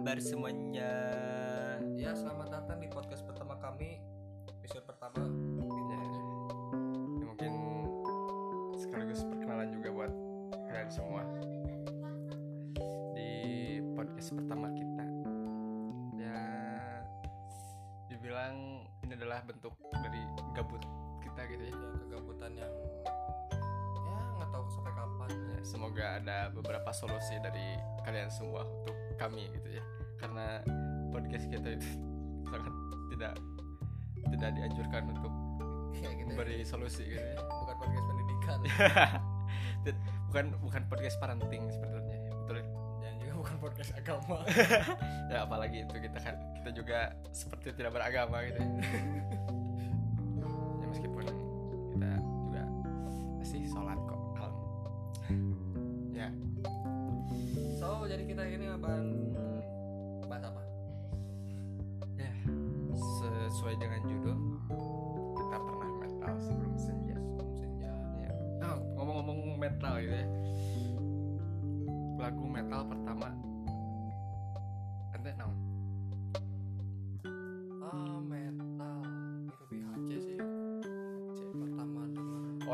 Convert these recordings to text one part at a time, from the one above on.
kabar semuanya? Ya, selamat datang di podcast pertama kami. Episode pertama. Ya, ya mungkin sekaligus perkenalan juga buat kalian semua di podcast pertama kita. Ya, dibilang ini adalah bentuk dari gabut kita gitu ya. Ya, kegabutan yang ya nggak tahu sampai kapan. Ya, semoga ada beberapa solusi dari kalian semua untuk kami gitu ya karena podcast kita itu sangat tidak tidak dianjurkan untuk Ya, gitu. memberi solusi gitu ya. Bukan podcast pendidikan bukan bukan podcast parenting sebenarnya betul ya? dan juga bukan podcast agama. ya apalagi itu kita kan kita juga seperti tidak beragama gitu ya, ya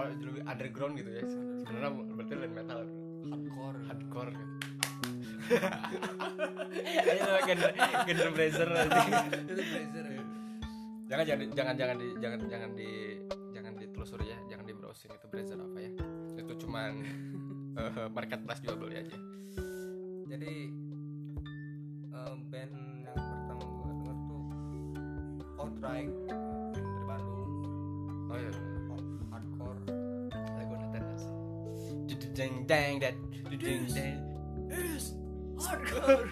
oh lebih underground gitu ya. Sebenarnya berarti lain metal. Hardcore. hardcore. Gitu ayo genre genre blazer aja Blazer ya. jangan jangan jangan jangan di jangan jangan di jangan ditelusuri ya. Jangan di browsing itu blazer apa ya? Itu cuman eh, marketplace jual beli aja. Jadi deng deng dat deng deng is hardcore.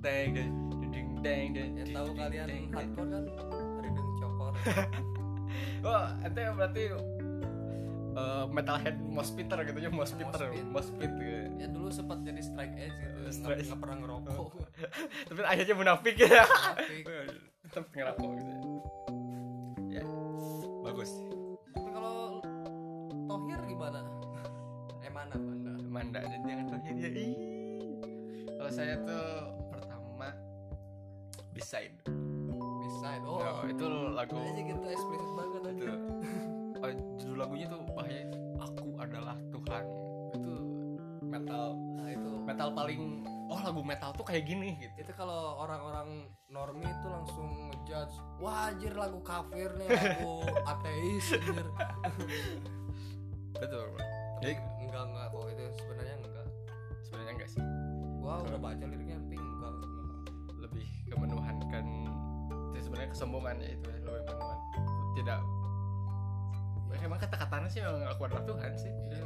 Deng deng deng deng deng ya tahu kalian hardcore kan? Rideng Cokor. Oh ente berarti eh, metalhead mospiter gitu ya mospiter Mospit. gitu. ya dulu sempat jadi strike edge gitu nggak strike- nggak pernah ngerokok. Tapi akhirnya munafik ya. Tapi, tetap ngerokok gitu wah anjir lagu kafir nih lagu ateis anjir. Betul bro. jadi enggak enggak kok itu sebenarnya enggak. Sebenarnya enggak sih. Gua udah baca liriknya tapi enggak, enggak. lebih kemenuhankan itu sebenarnya kesombongan ya itu ya, lebih menuhan tidak Ya, emang kata-katanya sih memang aku adalah Tuhan sih. Ya,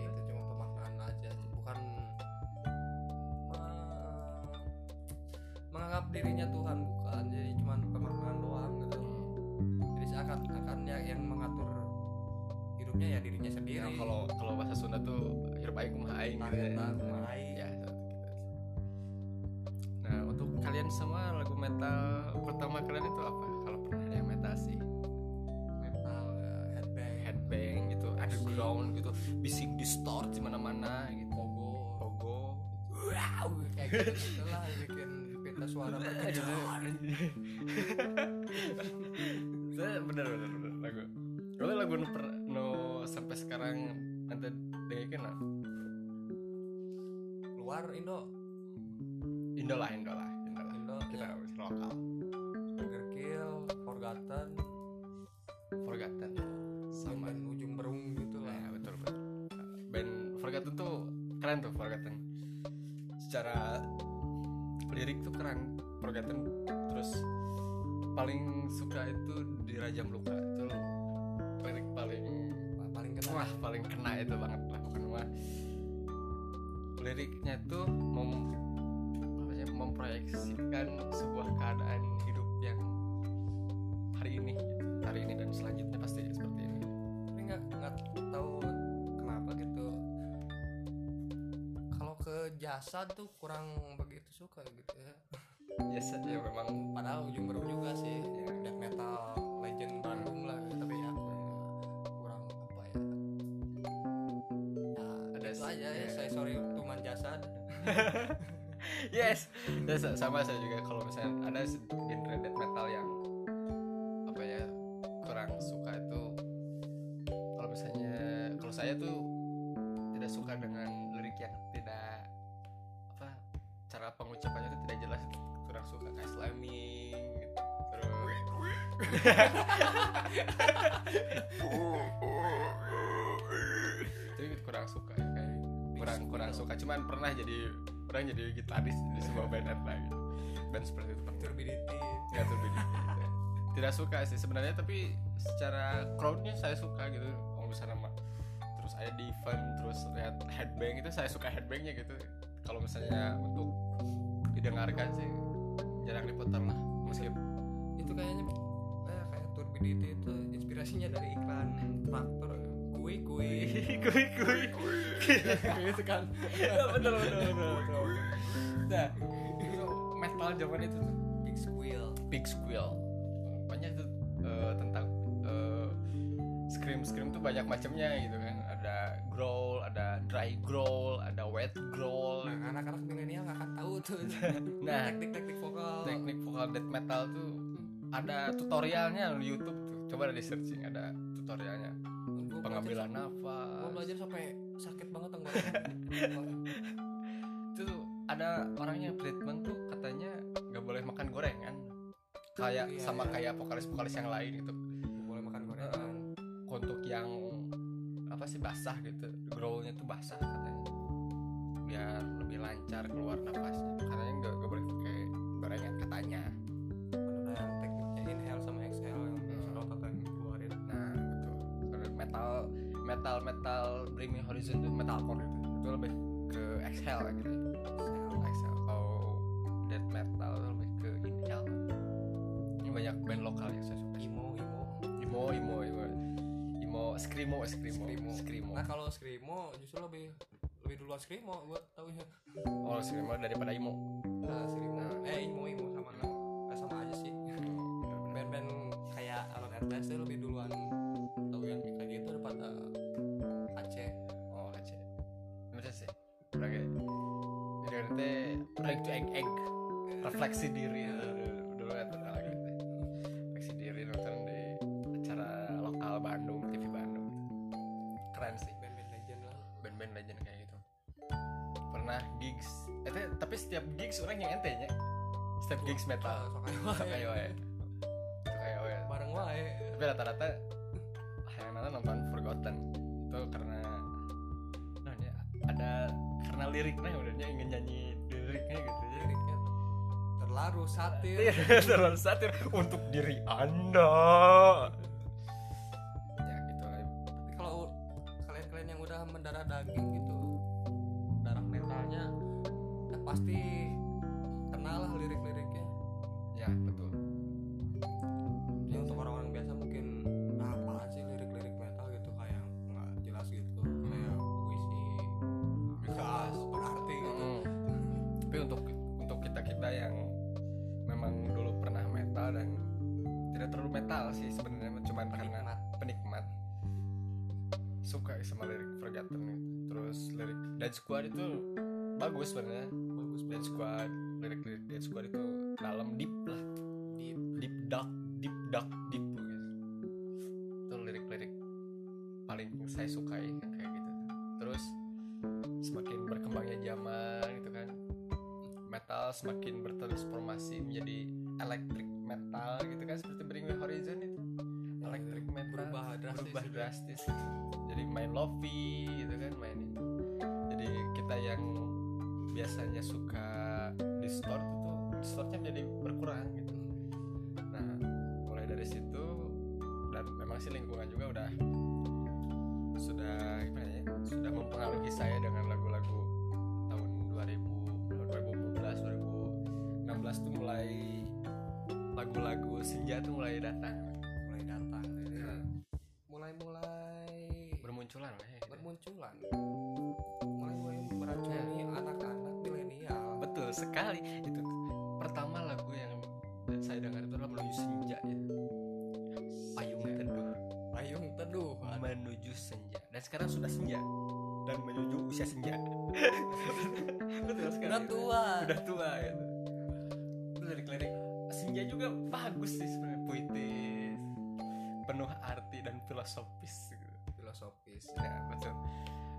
lah bikin pita suara Saya bener bener bener lagu. Kalau lagu nu per, nu sampai sekarang nanti dengerin lah. luar Indo Indo lah, Indo lah, Indo lah. Indo Kita ya. lokal. Burger Kill Forgotten Forgotten. sama Sama ujung berung gitu lah Nah, betul betul. Band Forgotten tuh keren tuh Forgotten. Secara lirik tuh keren Forgotten. Terus paling suka itu di Rajam Luka itu lirik paling paling kena wah paling kena itu banget lah bukan wah liriknya tuh mem apa sih, memproyeksikan sebuah keadaan hidup yang hari ini gitu. hari ini dan selanjutnya ke jasa tuh kurang begitu suka gitu ya. Ya saja memang. Padahal ujung berung juga sih ya, death metal legend Bandung lah tapi ya kurang apa ya. Ya Ada itu aja ya ya. saya sorry tuman jasad. Yes Ya, sa- sama saya juga. Kalau misalnya ada genre death metal yang apa ya kurang suka itu kalau misalnya kalau saya tuh itu kurang suka ya, kayak kurang kurang suka. Cuman pernah jadi pernah jadi gitaris di sebuah band apa gitu band seperti itu pernah turbidity. Tuh beda tidak suka sih sebenarnya tapi secara crowdnya saya suka gitu. Kalau misalnya terus ada di event terus lihat headbang itu saya suka headbangnya gitu. Kalau misalnya untuk didengarkan sih jarang diputar lah. Meskipun kayak turbidity itu inspirasinya dari iklan traktor. Kue kue kui. Kui gitu kan betul betul betul nah itu metal zaman itu tuh big squeal. Big Squeal. Banyak tuh eh, tentang eh, scream scream tuh banyak macamnya gitu kan. Ada growl ada dry growl ada wet growl. Nah anak-anak milenial nggak akan tahu tuh. Nah teknik-teknik vokal. teknik vokal death metal tuh ada tutorialnya di YouTube tuh. Coba di searching ada tutorialnya. Gua pengambilan belajar, gua nafas belajar sampai sakit banget tenggorokan itu tuh ada orangnya treatment tuh katanya nggak boleh makan gorengan. Kayak Iya, sama iya. kayak vokalis vokalis yang lain gitu. Boleh makan gorengan. Untuk yang apa sih basah gitu. Growlnya tuh basah katanya. Biar lebih lancar keluar nafasnya. Katanya nggak boleh pakai gorengan katanya metal metal Bring Me Horizon itu metalcore gitu. Itu lebih ke exhale gitu. Exhale exhale kalau death metal itu lebih ke inhale ini banyak band lokal yang saya suka. Emo emo. Imo imo imo imo screamo screamo. Screamo. screamo. Nah kalau screamo justru lebih lebih duluan screamo gua tahu ya oh screamo daripada imo nah screamo. Eh emo emo. Sama eh, sama aja sih. Band-band kayak Alan Atlas itu lebih duluan. Tahu yang kayak gitu daripada break to egg egg refleksi diri dulu dulu kan gitu. Refleksi diri nonton di acara lokal Bandung, TV Bandung. Keren sih. band-band legend lah Band-band legend kayak gitu. Pernah gigs. Eh, tapi- setiap gigs orang yang ente nya. Setiap gigs metal. kayak wae. Kayak wae. bareng wae Tapi rata-rata yang nonton nonton Forgotten itu karena nah, ada karena liriknya udahnya ingin nyanyi liriknya gitu ya liriknya terlalu satir. Iya, terlalu satir untuk diri anda. Ya gitu lah. Tapi kalau kalian-kalian yang udah mendarah daging gitu darah metalnya ya pasti Dead Squad itu bagus sebenarnya. Bagus Dead Squad lirik lirik Dead Squad itu dalam deep lah. Deep. Deep dark deep dark deep gitu. Itu lirik lirik paling saya sukai yang kayak gitu. Terus semakin berkembangnya zaman gitu kan metal semakin bertransformasi menjadi electric distort itu distortnya jadi berkurang gitu. Nah mulai dari situ dan memang sih lingkungan juga udah sudah gimana ya sudah mempengaruhi saya dengan lagu-lagu tahun 2000 2014 2016 tuh mulai lagu-lagu senja tuh mulai datang. Mulai datang Ya, mulai-mulai bermunculan lah ya. bermunculan sekali. Itu pertama lagu yang saya dengar itu adalah menuju senja ya. Payung teduh. Payung teduh. Menuju senja. Dan sekarang sudah senja. Dan menuju usia senja. Betul sekali. Udah tua. Udah tua gitu Terus lirik-lirik senja juga bagus sih sebenarnya. Puitis penuh arti dan filosofis gitu. filosofis ya betul.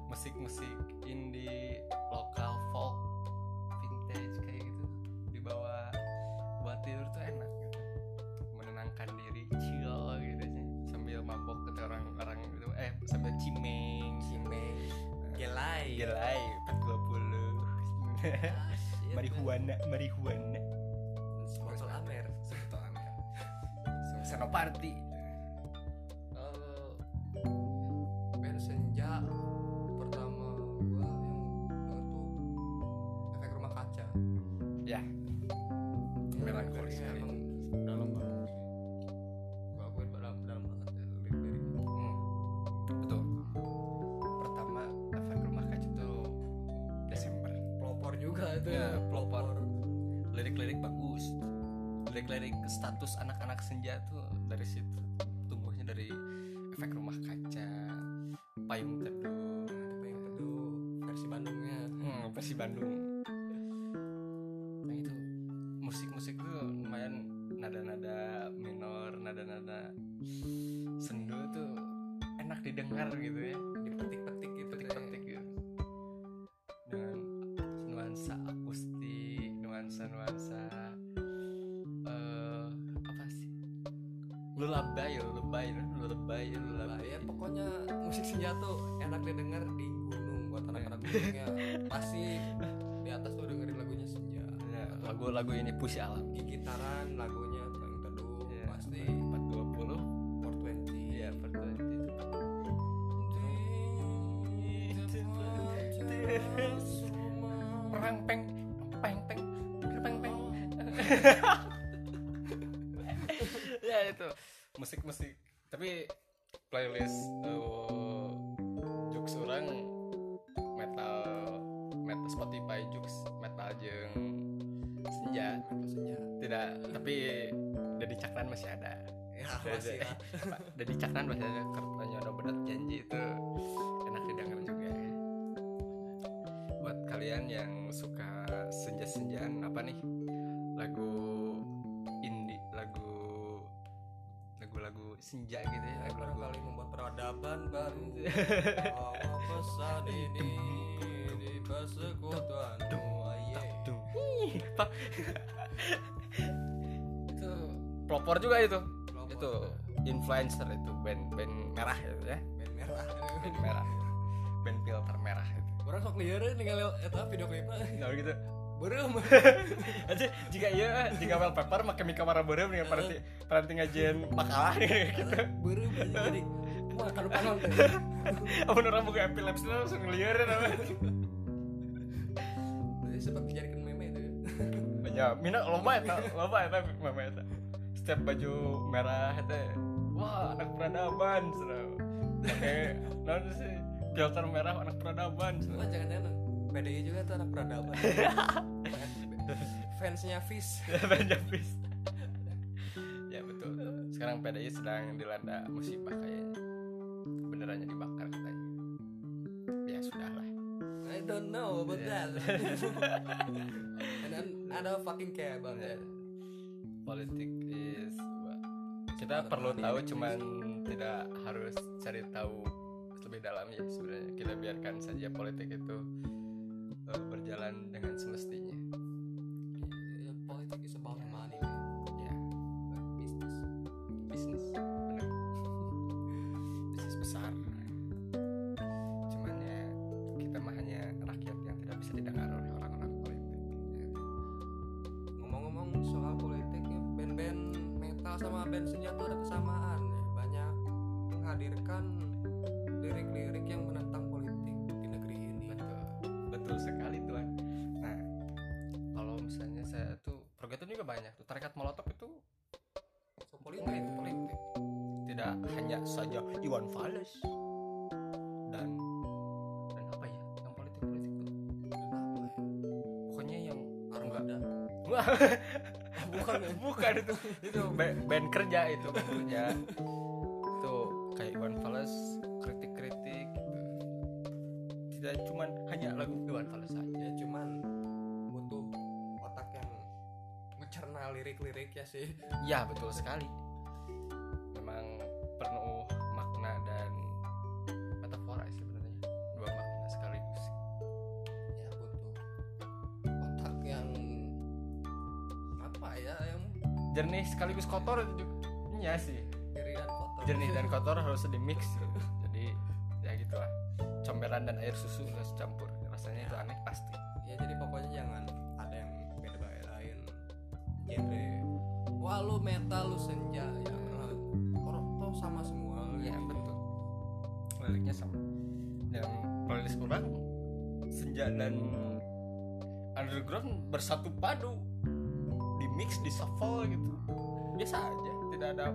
Musik-musik indie lokal folk vintage kayak gitu. Dibawa buat tidur tuh enak gitu. Menenangkan diri chill gitu sih. Sambil mabok ke orang-orang gitu. Eh sambil cimeng. Cimeng. Gelai. gelai 420 Ah, marihuana marihuana. Botol amer. Sebetulnya Senoparty kalau enak didengar gitu ya. Dipetik-petik gitu petik-petik gitu. Dengan nuansa akustik nuansa-nuansa eh apa sih? Lullaby ya lullaby lullaby ya Lah, lullaby. Ya pokoknya musik senja tuh enak didengar di gunung buat anak-anak gunungnya. Pasti di atas tuh dengerin lagunya senja. Ya, lagu-lagu ini puisi alam. Gigitaran lagunya kalian yang suka senja-senjaan apa nih? Lagu indie lagu lagu-lagu senja gitu ya lagu-lagu. barangkali membuat peradaban baru Bawa pesan ini di persekutuanmu Pak. itu pelopor juga itu. Pelopor. itu influencer itu band band merah itu ya. Band merah. Band merah. Band filter merah itu orang sok liar tinggal eta video klipnya nah gitu. Berem. Aja jika iya jika wallpaper make mika warna berem dengan parti parti ngajian makalah gitu. Berem jadi wah kalau panon amun orang buka epilepsi langsung liar nama jadi sempat dijadikan meme itu banyak mina loba eta loba eta mama eta setiap baju merah eta wah anak peradaban cenah pakai naon sih filter merah anak peradaban. Cenah jangan jangan PDI juga tuh anak peradaban. Fansnya Fish banyak bis ya betul. Sekarang PDI sedang dilanda musibah kayaknya. Benerannya dibakar katanya. Ya sudahlah. I don't know about Yeah. that. And then I don't fucking care about Ya. that. Politik is kita perlu tahu cuman tidak harus cari tahu lebih dalam ya sebenarnya. Kita biarkan saja politik itu eh, berjalan dengan semestinya banyak tuh. Tarekat molotov itu politik politik. Tidak hanya saja Iwan Fals dan dan apa ya yang politik politik tuh? Kenapa ya pokoknya yang armada Wah, bukan bukan itu. Itu ba- band kerja itu band kerja betul sekali wah lu metal lu senja ya orang tuh sama semua. Iya gitu. betul. Liriknya sama. Dan playlist kurang senja dan underground bersatu padu. Di mix di shuffle gitu. Biasa aja tidak ada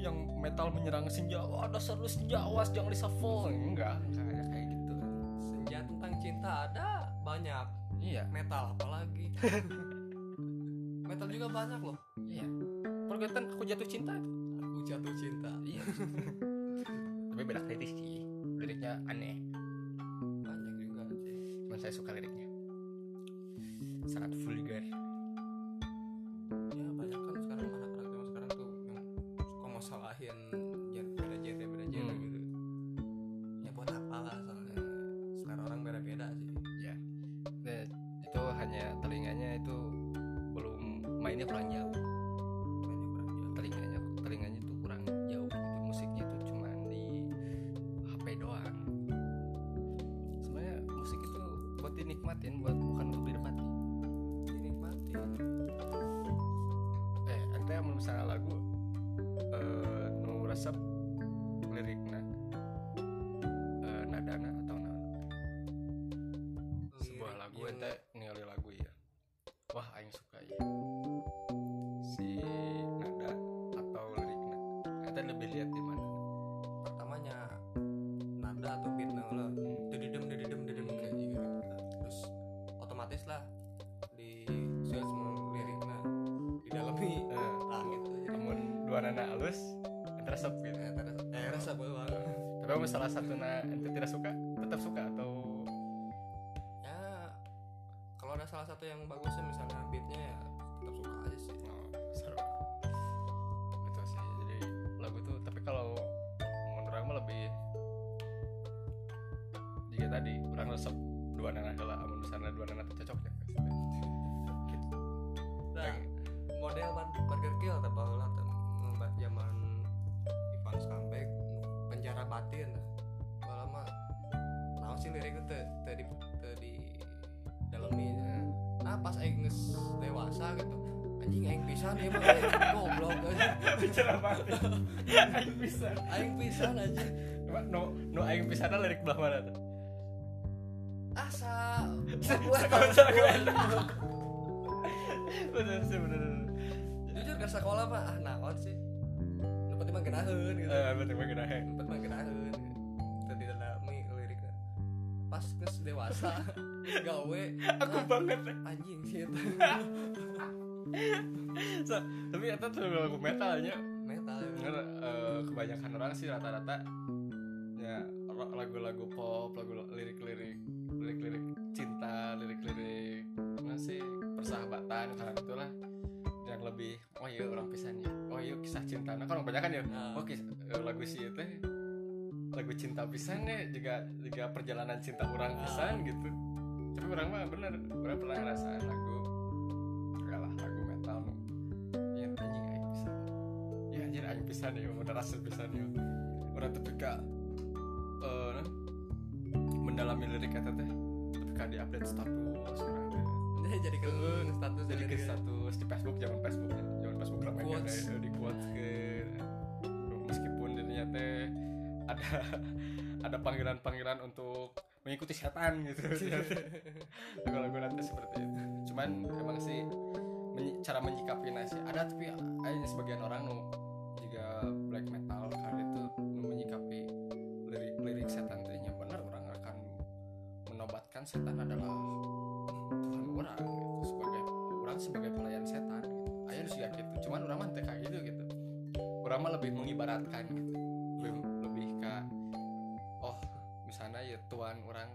yang metal menyerang senja. Wah dasar lu senja awas jangan di shuffle. Enggak enggak ada kayak gitu. Senja tentang cinta ada banyak. Iya. Metal apalagi metal juga banyak loh. Iya. Forgotten aku jatuh cinta itu. Aku jatuh cinta. Iya. Tapi beda lirik sih. Liriknya aneh. Banyak juga sih cuman saya suka liriknya. Sangat vulgar dinikmatin buat bukan untuk kalau salah satu na ente tidak suka tetap suka atau? Ya kalau ada salah satu yang bagusnya misalnya beatnya ya tetap suka aja sih. Oh, seru. Gitu sih jadi lagu tuh tapi kalau menurut orang mah lebih jika tadi kurang resep dua nana lah amun misalnya dua nana cocok ya gitu. nah model Burger Kill atau batin baheula mah naon sih liriknya teh teh di teh di dalemi nah pas aing geus dewasa gitu anjing aing pisan ya mah eh, goblok aja bicara apa? Aing bisa aing pisan aja no no aing bisa lirik belah mana tuh? Asa Sekolah- sekolah. bener sih bener jujur ke sekolah mah ah naon sih mah geunaheun gitu. Eh betul banget dah tempat mah geunaheun tadi dalami liriknya pas geus dewasa gawe. Aku ah, banget. anjing sih eta So, tapi itu tuh lagu metalnya. Metal. Bener, eh, kebanyakan orang sih rata-rata ya lagu-lagu pop, lagu lirik-lirik nah kan kebanyakan ya Nah. oh kis- eh, lagu si itu lagu cinta pisannya juga juga perjalanan cinta orang pisan gitu. Tapi orang mah bener orang pernah ngerasain lagu enggak lah lagu metal ya anjing aing pisan. Ya anjir aing pisan ya udah rasa pisan ya. Orang tuh pika eh nah, mendalami lirik kata teh ketika di update status orang jadi ke status jadi ke lirik. status di Facebook zaman Facebook zaman Ramai kan Quotes. eh, di quotes ke meskipun dirinya teh ada ada panggilan-panggilan untuk mengikuti setan gitu. Lagu-lagu nanti seperti itu. Cuman emang sih cara menyikapinya sih ada tapi ada sebagian orang nu juga black metal karena itu nu menyikapi lirik lirik setan tadinya benar orang akan menobatkan setan adalah Tuhan orang gitu. Sebagai orang sebagai cuman orang mah kayak gitu gitu. Orang mah lebih mengibaratkan gitu. Lebih lebih ke oh misalnya ya Tuhan orang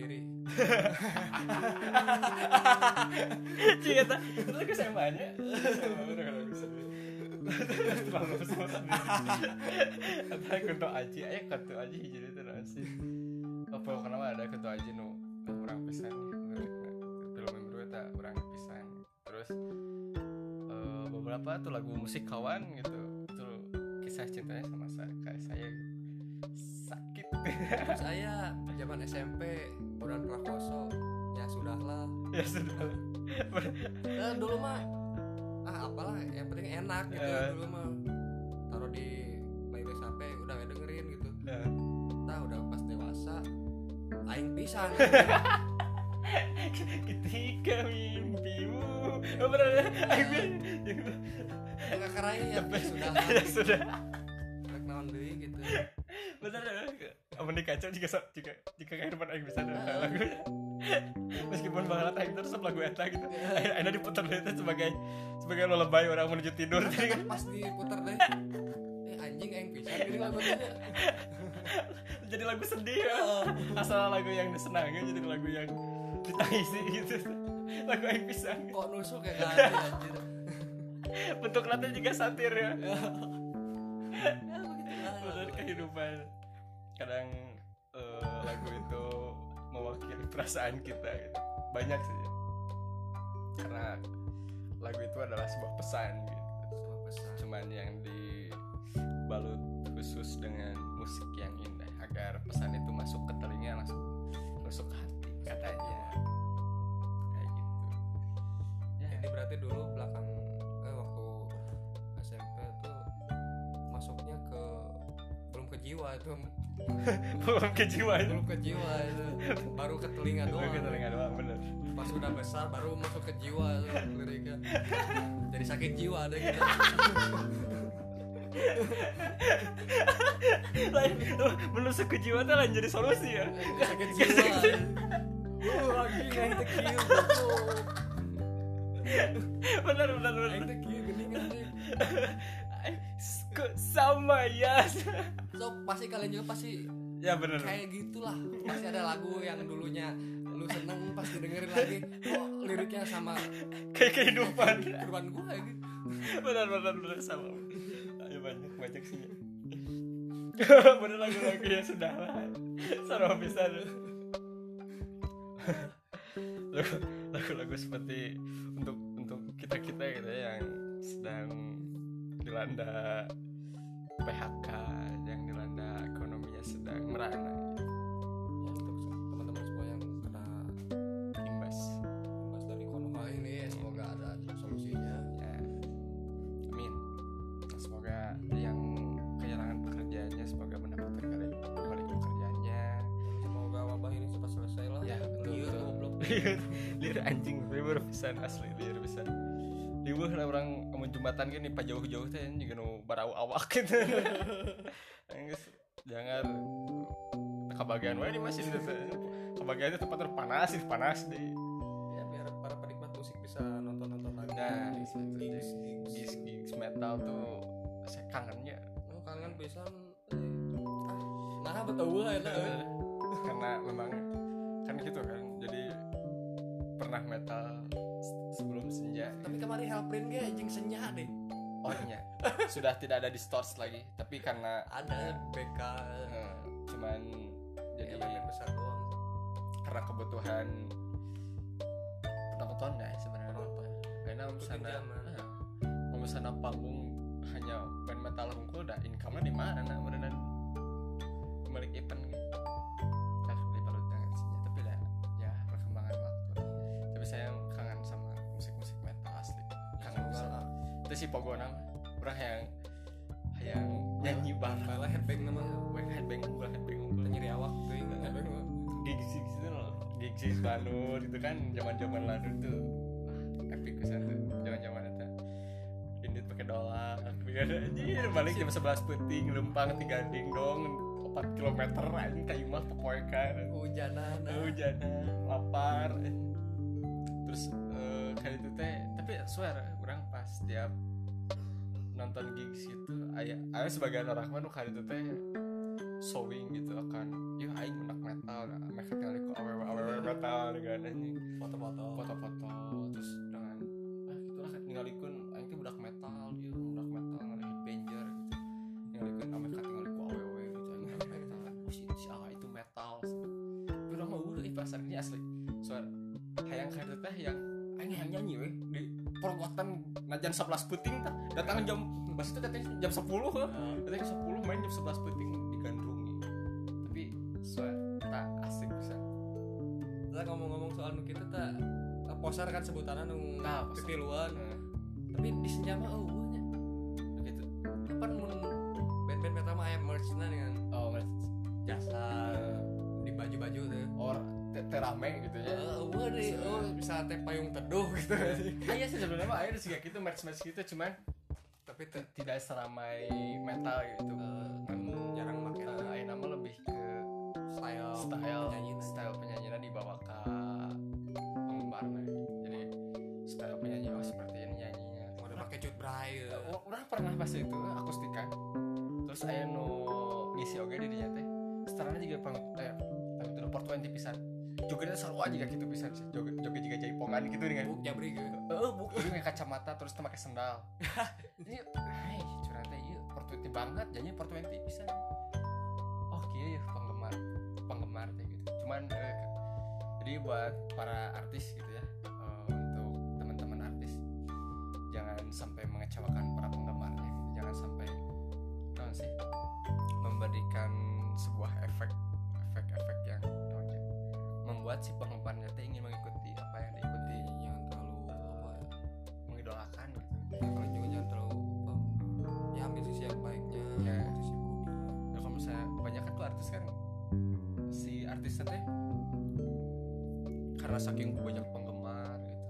sendiri Iya, tak. Itu lagu SMA-nya. SMA sendiri. Terlalu sama sendiri. Aji, ayo kunto aji hijau itu nasi. Apa kenapa ada kunto aji nu orang pisan lirikna. Film memiru eta orang pisan. Terus eh, beberapa tuh lagu musik kawan gitu. Itu kisah cintanya sama saya kayak saya gitu. Sakit. saya zaman SMP bulan prakoso ya sudahlah. Ya sudah. nah, dulu mah ah apalah yang penting enak gitu Eh. dulu mah. Taruh di playlist HP udah gak dengerin gitu. Ya. nah udah pas dewasa aing pisan. Ketika mimpimu oh, bener aku nggak kerain ya. Sudah ya sudah. Naon deui gitu. Bener amun dikacau jika jika jika kehidupan aing bisa ada lagu. Meskipun banget aing terus lagu eta gitu. Akhirnya diputar deh itu sebagai sebagai lo lebay orang menuju tidur. Jadi kan pas diputar deh. Eh anjing aing pisan gini lagunya jadi lagu sedih ya asal lagu yang disenangi jadi lagu yang ditangisi gitu. Lagu aing pisan. Kok nusuk ya ada anjir. Bentuk nanti juga satir ya. Ya begitu kehidupan kadang eh, lagu itu mewakili perasaan kita gitu. banyak sih. Karena lagu itu adalah sebuah pesan gitu. Sebuah pesan. cuman yang dibalut khusus dengan musik yang indah. Agar pesan itu masuk ke telinga langsung masuk ke hati katanya. Kayak gitu. Ya ini berarti dulu belakang jiwa itu. Belum ke jiwa itu. Belum ke jiwa itu. Baru ke telinga doang ke telinga doang bener. Pas udah besar baru masuk ke jiwa liriknya. Jadi sakit jiwa deh gitu. Lain menusuk ke jiwa tuh lain jadi solusi ya? Sakit jiwa. Lu lagi yang tekiu benar benar benar yang tekiu geningan Eh, kok sama ya so pasti kalian juga pasti ya benar kayak gitulah. Pasti ada lagu yang dulunya lu seneng pas didengerin lagi kok liriknya sama kayak kehidupan. kehidupan gue gitu. Benar benar benar sama. Ayo banyak banyak sih. Bener lagu-lagu ya sudah lah. Sarwa bisa lagu lagu-lagu seperti untuk untuk kita kita gitu ya yang sedang dilanda PHK yang dilanda ekonominya sedang merana. Ya, untuk teman-teman semua yang kena imbas imbas dari corona ini ya, semoga ada solusinya. Ya. Amin. Semoga yang kehilangan pekerjaannya semoga mendapatkan kembali kembali pekerjaannya. Semoga wabah ini cepat selesai lah. Ya betul Liur, liur anjing liur pisan asli liur pisan liur lah orang kamu jembatan gini pak jauh-jauh teh juga nu barau awak gitu. Jangan. Kebagian wae di masih itu kebagian itu tempat terpanas itu panas deh. Ya biar para penikmat musik bisa nonton-nonton lagi nah di gigs, gigs. gigs metal tuh saya kangennya Oh, kangen pisan eh, ah nah betul ya nah. karena memang kan gitu kan. Jadi pernah metal sebelum senja. Tapi kemarin Hellprint ge anjing senja deh. Oh iya. Sudah tidak ada distorts lagi. Tapi karena ada BK cuman jadi band besar doang. karena kebutuhan penonton ya sebenarnya? Apa karena misalnya kalau misalnya panggung hanya band metal hungkul udah income-nya di mana? Nah beneran balik event gitu itu si pogona mah orang yang yang nyanyi banget. Malah headbang nama. Wah, headbang unggul headbang unggul nyeri awak tuh ingat headbang gigs gigs itu loh. Gigs Banur itu kan zaman zaman lalu tuh epic pisan tuh zaman zaman itu. Indit pakai dolar. Biar anjir balik jam 11 penting lempang tiga ding dong. 4 kilometer anjing kayu mah pokoknya kan. Hujanan. hujanan lapar. Terus eh, kayak itu teh tapi swear orang pas tiap nonton gigs itu ayah ayah sebagian orang mah nu kali itu teh showing gitu akan yuk aing mendak metal nah mereka ku awewe awewe metal dengan anjing. Foto-foto. foto-foto terus dengan ah gitulah tinggalikeun aing teh budak metal yuk budak metal ngalih headbanger gitu. Tinggalikeun ame ka tinggalku awewe gitu aing budak metal. Oh si si ah itu metal urang mah udah pasar ini asli. Soal hayang kayak teh yang aing hayang nyanyi di perbuatan najan 11 puting tah. Datang jam pas itu katanya jam 10 heuh katanya jam 10 main jam 11 puting digandrungi. Tapi soal tak asik bisa. Lah ngomong-ngomong soal nu kitu tah eh, poser kan sebutannya nu Tah, poser. titiluan. Nah, Tapi di senja mah eueuh nya. begitu Kapan mun band-band metal mah aya merch-na dengan oh mas jasa. Di baju-baju teh. or te- terame gitu ya. Eueuh deh, oh bisa teh payung teduh gitu. Sih sebenarnya mah ada sih kayak gitu merch gitu cuman Tapi tidak seramai metal gitu. eh, kan jarang make uh, Ayo nama lebih ke style style penyanyi style penyanyinya dibawa ke penggemarnya. Jadi style penyanyi oh seperti ini nyanyinya. udah pakai cut bray Uh, Orang pernah pas itu akustikan. Terus ayo nu ngisi oge di dinya teh. Setelahnya juga pang eh pang itu port 20 pisan. Jogetnya selalu aja kayak gitu pisan sih. Joget joget juga jaipongan gitu dengan buk jabri gitu Eh, bu, ini pakai kacamata terus pakai sendal. Ini, hai, curhat teh ieu portuiti banget, jadinya portuiti bisa. Oh, kieu ya penggemar, penggemar teh gitu. Cuman eh, jadi buat para artis gitu ya, eh, untuk teman-teman artis jangan sampai mengecewakan para penggemarnya gitu. Jangan sampai non sih memberikan sebuah efek efek-efek yang non ya, membuat si penggemarnya teh ingin mengikuti apa yang diikuti jangan terlalu apa ya mengidolakan gitu. kalau juga jangan terlalu apa ya ambil sisi yang baiknya Ya. sisi buruknya Nah, kalau misalnya kebanyakan tuh artis kan si artisnya teh karena saking banyak penggemar gitu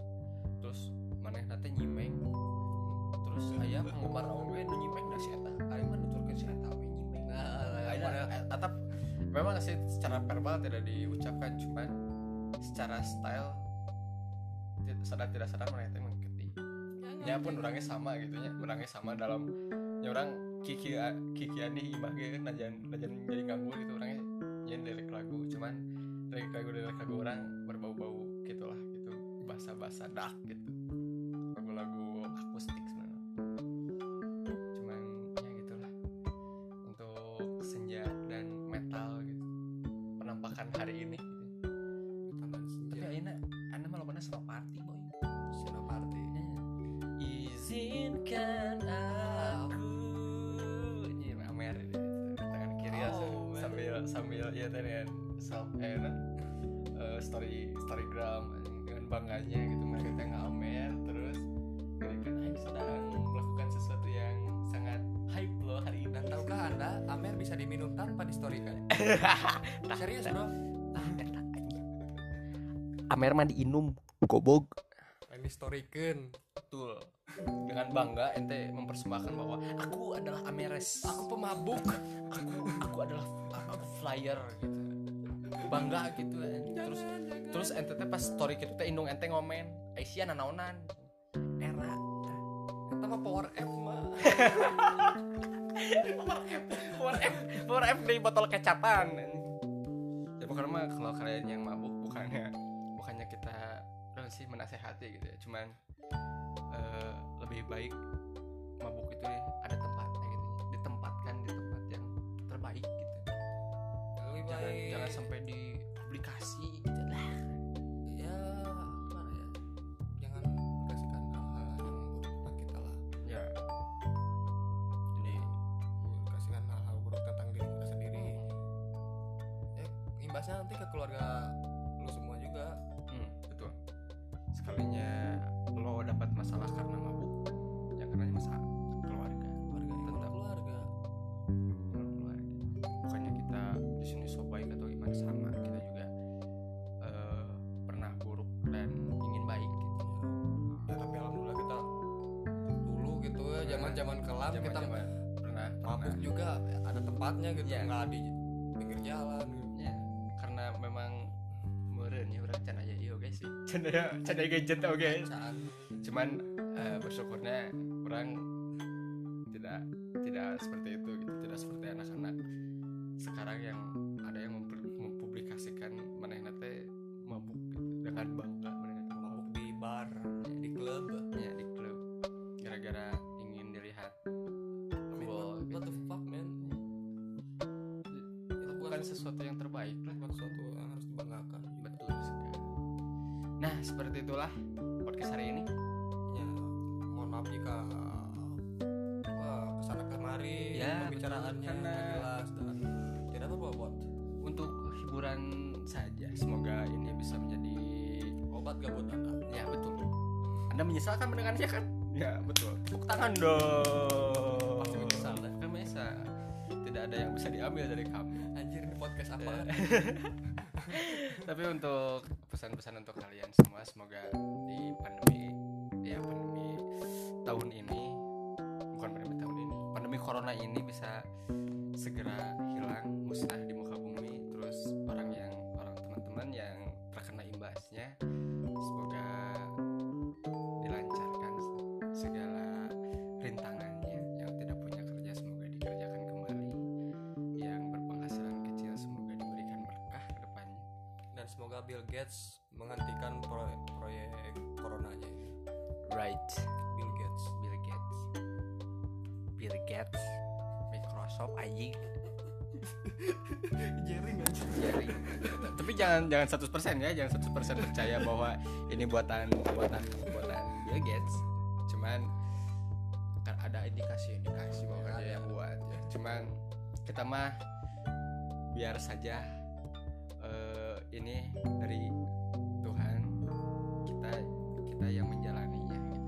terus mana nanti memang sih secara verbal tidak diucapkan cuman secara style sadar tidak sadar mereka teh mengikuti. Ya pun orangnya sama gitu ya orangnya sama dalam ya orang kiki kiki ani imah ge najan najan jadi nganggur gitu orangnya nyanyi lirik lagu cuman lirik lagu lirik lagu orang berbau-bau gitulah gitu bahasa-bahasa dark gitu Amer mah diinum gobog distorikan betul. Dengan bangga ente mempersembahkan bahwa aku adalah Ameres. Aku pemabuk. Aku aku adalah aku flyer gitu. Bangga gitu kan. terus terus ente teh pas story gitu teh indung ente ngomen Aisyah nanaonan. Era. Kita mah power F mah power F power F power F di botol kecapan. Ya bukan mah kalau kalian yang mabuk bukannya kita sih menasehati gitu ya. Cuman eh, lebih baik mabuk itu ada tempatnya gitu. Ditempatkan di tempat yang terbaik gitu. Lebih jangan baik. jangan sampai di aplikasi zaman kelam kita Zaman-zaman pernah mabuk pernah. juga ada tempatnya gitu Iya. nggak di pinggir jalan gitu. Ya, karena memang meren ya can aja iyo guys sih. Can ya, can aja gadget oke. Cuman eh, bersyukurnya orang tidak tidak seperti pembicaraannya Karena- jelas dan tidak berbobot untuk hiburan saja semoga ini bisa menjadi obat gabut anda Ya betul. Anda menyesalkan mendengarnya kan? Ya betul. Tepuk tangan dong. Pasti menyesal, ya? Kan menyesal. Tidak ada yang bisa diambil dari kami. anjir ini podcast apa Tapi untuk pesan-pesan untuk kalian semua semoga di pandemi ya pandemi tahun ini bukan pandemi tahun pandemi corona ini bisa segera hilang musnah di muka bumi terus orang yang orang teman-teman yang terkena imbasnya semoga dilancarkan segala rintangannya. Yang tidak punya kerja semoga dikerjakan kembali. Yang berpenghasilan kecil semoga diberikan berkah ke depannya dan semoga Bill Gates Microsoft anjing jaring aja Jerry. tapi jangan jangan 100% ya jangan 100% percaya bahwa ini buatan buatan buatan Bill Gates cuman kan ada indikasi indikasi bahwa Ya, dia ada. yang buat ya cuman kita mah biar saja eh, ini dari Tuhan kita kita yang menjalaninya gitu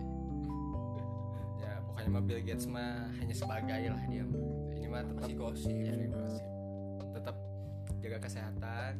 ya pokoknya mah Bill Gates mah hanya sebagai lah dia mah. Mah tetap Masih gosip. ya, gosip. tetap jaga kesehatan